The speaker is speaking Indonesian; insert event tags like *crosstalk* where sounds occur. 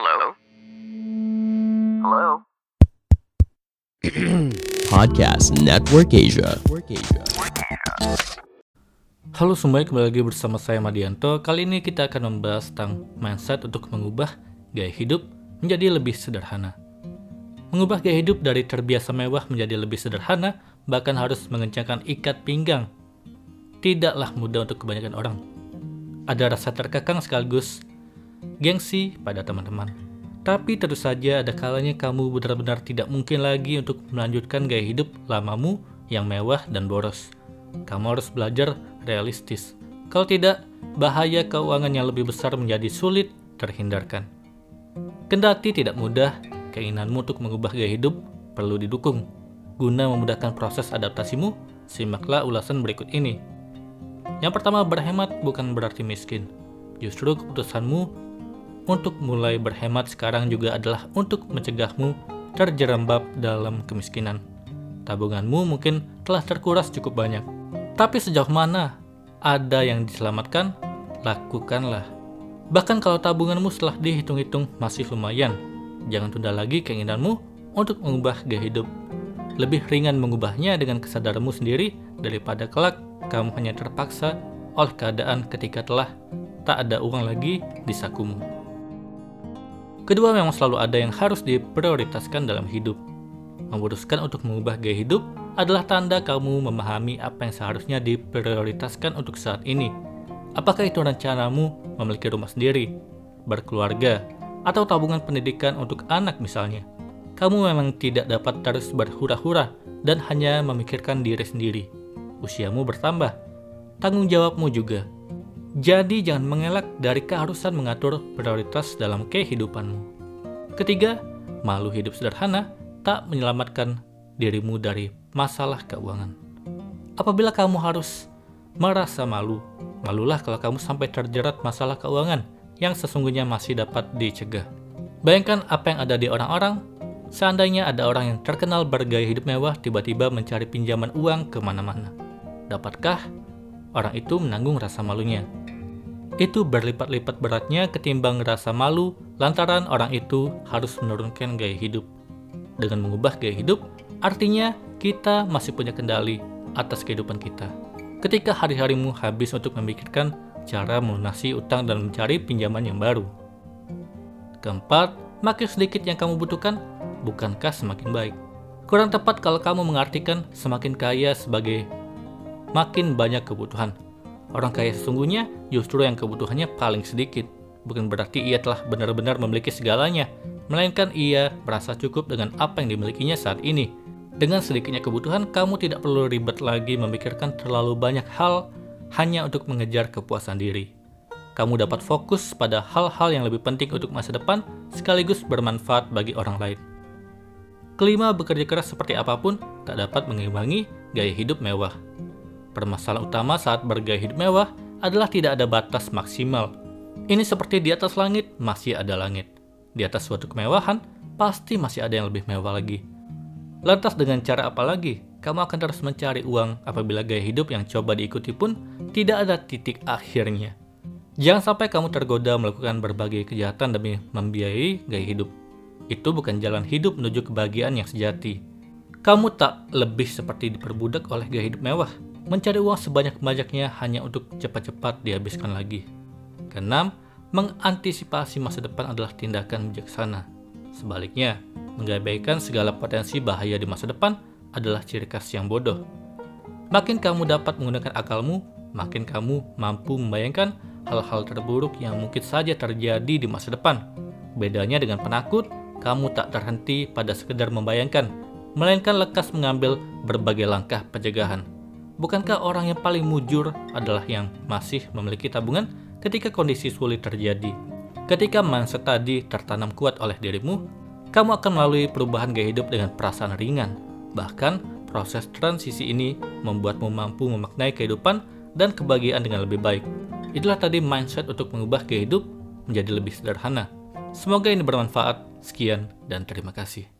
Hello? Hello? *clears throat* Podcast Network Asia. Halo semuanya, kembali lagi bersama saya Madianto. Kali ini kita akan membahas tentang mindset untuk mengubah gaya hidup menjadi lebih sederhana. Mengubah gaya hidup dari terbiasa mewah menjadi lebih sederhana, bahkan harus mengencangkan ikat pinggang. Tidaklah mudah untuk kebanyakan orang. Ada rasa terkekang sekaligus gengsi pada teman-teman. Tapi tentu saja ada kalanya kamu benar-benar tidak mungkin lagi untuk melanjutkan gaya hidup lamamu yang mewah dan boros. Kamu harus belajar realistis. Kalau tidak, bahaya keuangan yang lebih besar menjadi sulit terhindarkan. Kendati tidak mudah, keinginanmu untuk mengubah gaya hidup perlu didukung. Guna memudahkan proses adaptasimu, simaklah ulasan berikut ini. Yang pertama, berhemat bukan berarti miskin. Justru keputusanmu untuk mulai berhemat sekarang juga adalah untuk mencegahmu terjerembab dalam kemiskinan. Tabunganmu mungkin telah terkuras cukup banyak. Tapi sejauh mana ada yang diselamatkan, lakukanlah. Bahkan kalau tabunganmu setelah dihitung-hitung masih lumayan, jangan tunda lagi keinginanmu untuk mengubah gaya hidup. Lebih ringan mengubahnya dengan kesadaranmu sendiri daripada kelak kamu hanya terpaksa oleh keadaan ketika telah tak ada uang lagi di sakumu. Kedua memang selalu ada yang harus diprioritaskan dalam hidup. Memutuskan untuk mengubah gaya hidup adalah tanda kamu memahami apa yang seharusnya diprioritaskan untuk saat ini. Apakah itu rencanamu memiliki rumah sendiri, berkeluarga, atau tabungan pendidikan untuk anak misalnya? Kamu memang tidak dapat terus berhura-hura dan hanya memikirkan diri sendiri. Usiamu bertambah, tanggung jawabmu juga jadi jangan mengelak dari keharusan mengatur prioritas dalam kehidupanmu. Ketiga, malu hidup sederhana tak menyelamatkan dirimu dari masalah keuangan. Apabila kamu harus merasa malu, malulah kalau kamu sampai terjerat masalah keuangan yang sesungguhnya masih dapat dicegah. Bayangkan apa yang ada di orang-orang seandainya ada orang yang terkenal bergaya hidup mewah tiba-tiba mencari pinjaman uang ke mana-mana. Dapatkah orang itu menanggung rasa malunya? itu berlipat-lipat beratnya ketimbang rasa malu lantaran orang itu harus menurunkan gaya hidup. Dengan mengubah gaya hidup, artinya kita masih punya kendali atas kehidupan kita. Ketika hari-harimu habis untuk memikirkan cara melunasi utang dan mencari pinjaman yang baru. Keempat, makin sedikit yang kamu butuhkan, bukankah semakin baik? Kurang tepat kalau kamu mengartikan semakin kaya sebagai makin banyak kebutuhan, Orang kaya sesungguhnya justru yang kebutuhannya paling sedikit. Bukan berarti ia telah benar-benar memiliki segalanya, melainkan ia merasa cukup dengan apa yang dimilikinya saat ini. Dengan sedikitnya kebutuhan, kamu tidak perlu ribet lagi memikirkan terlalu banyak hal hanya untuk mengejar kepuasan diri. Kamu dapat fokus pada hal-hal yang lebih penting untuk masa depan sekaligus bermanfaat bagi orang lain. Kelima, bekerja keras seperti apa pun tak dapat mengimbangi gaya hidup mewah. Permasalahan utama saat bergaya hidup mewah adalah tidak ada batas maksimal. Ini seperti di atas langit masih ada langit. Di atas suatu kemewahan pasti masih ada yang lebih mewah lagi. Lantas dengan cara apa lagi? Kamu akan terus mencari uang apabila gaya hidup yang coba diikuti pun tidak ada titik akhirnya. Jangan sampai kamu tergoda melakukan berbagai kejahatan demi membiayai gaya hidup. Itu bukan jalan hidup menuju kebahagiaan yang sejati. Kamu tak lebih seperti diperbudak oleh gaya hidup mewah, mencari uang sebanyak-banyaknya hanya untuk cepat-cepat dihabiskan lagi. Keenam, mengantisipasi masa depan adalah tindakan bijaksana. Sebaliknya, mengabaikan segala potensi bahaya di masa depan adalah ciri khas yang bodoh. Makin kamu dapat menggunakan akalmu, makin kamu mampu membayangkan hal-hal terburuk yang mungkin saja terjadi di masa depan. Bedanya dengan penakut, kamu tak terhenti pada sekedar membayangkan, melainkan lekas mengambil berbagai langkah pencegahan. Bukankah orang yang paling mujur adalah yang masih memiliki tabungan ketika kondisi sulit terjadi? Ketika mindset tadi tertanam kuat oleh dirimu, kamu akan melalui perubahan gaya hidup dengan perasaan ringan. Bahkan, proses transisi ini membuatmu mampu memaknai kehidupan dan kebahagiaan dengan lebih baik. Itulah tadi mindset untuk mengubah gaya hidup menjadi lebih sederhana. Semoga ini bermanfaat. Sekian dan terima kasih.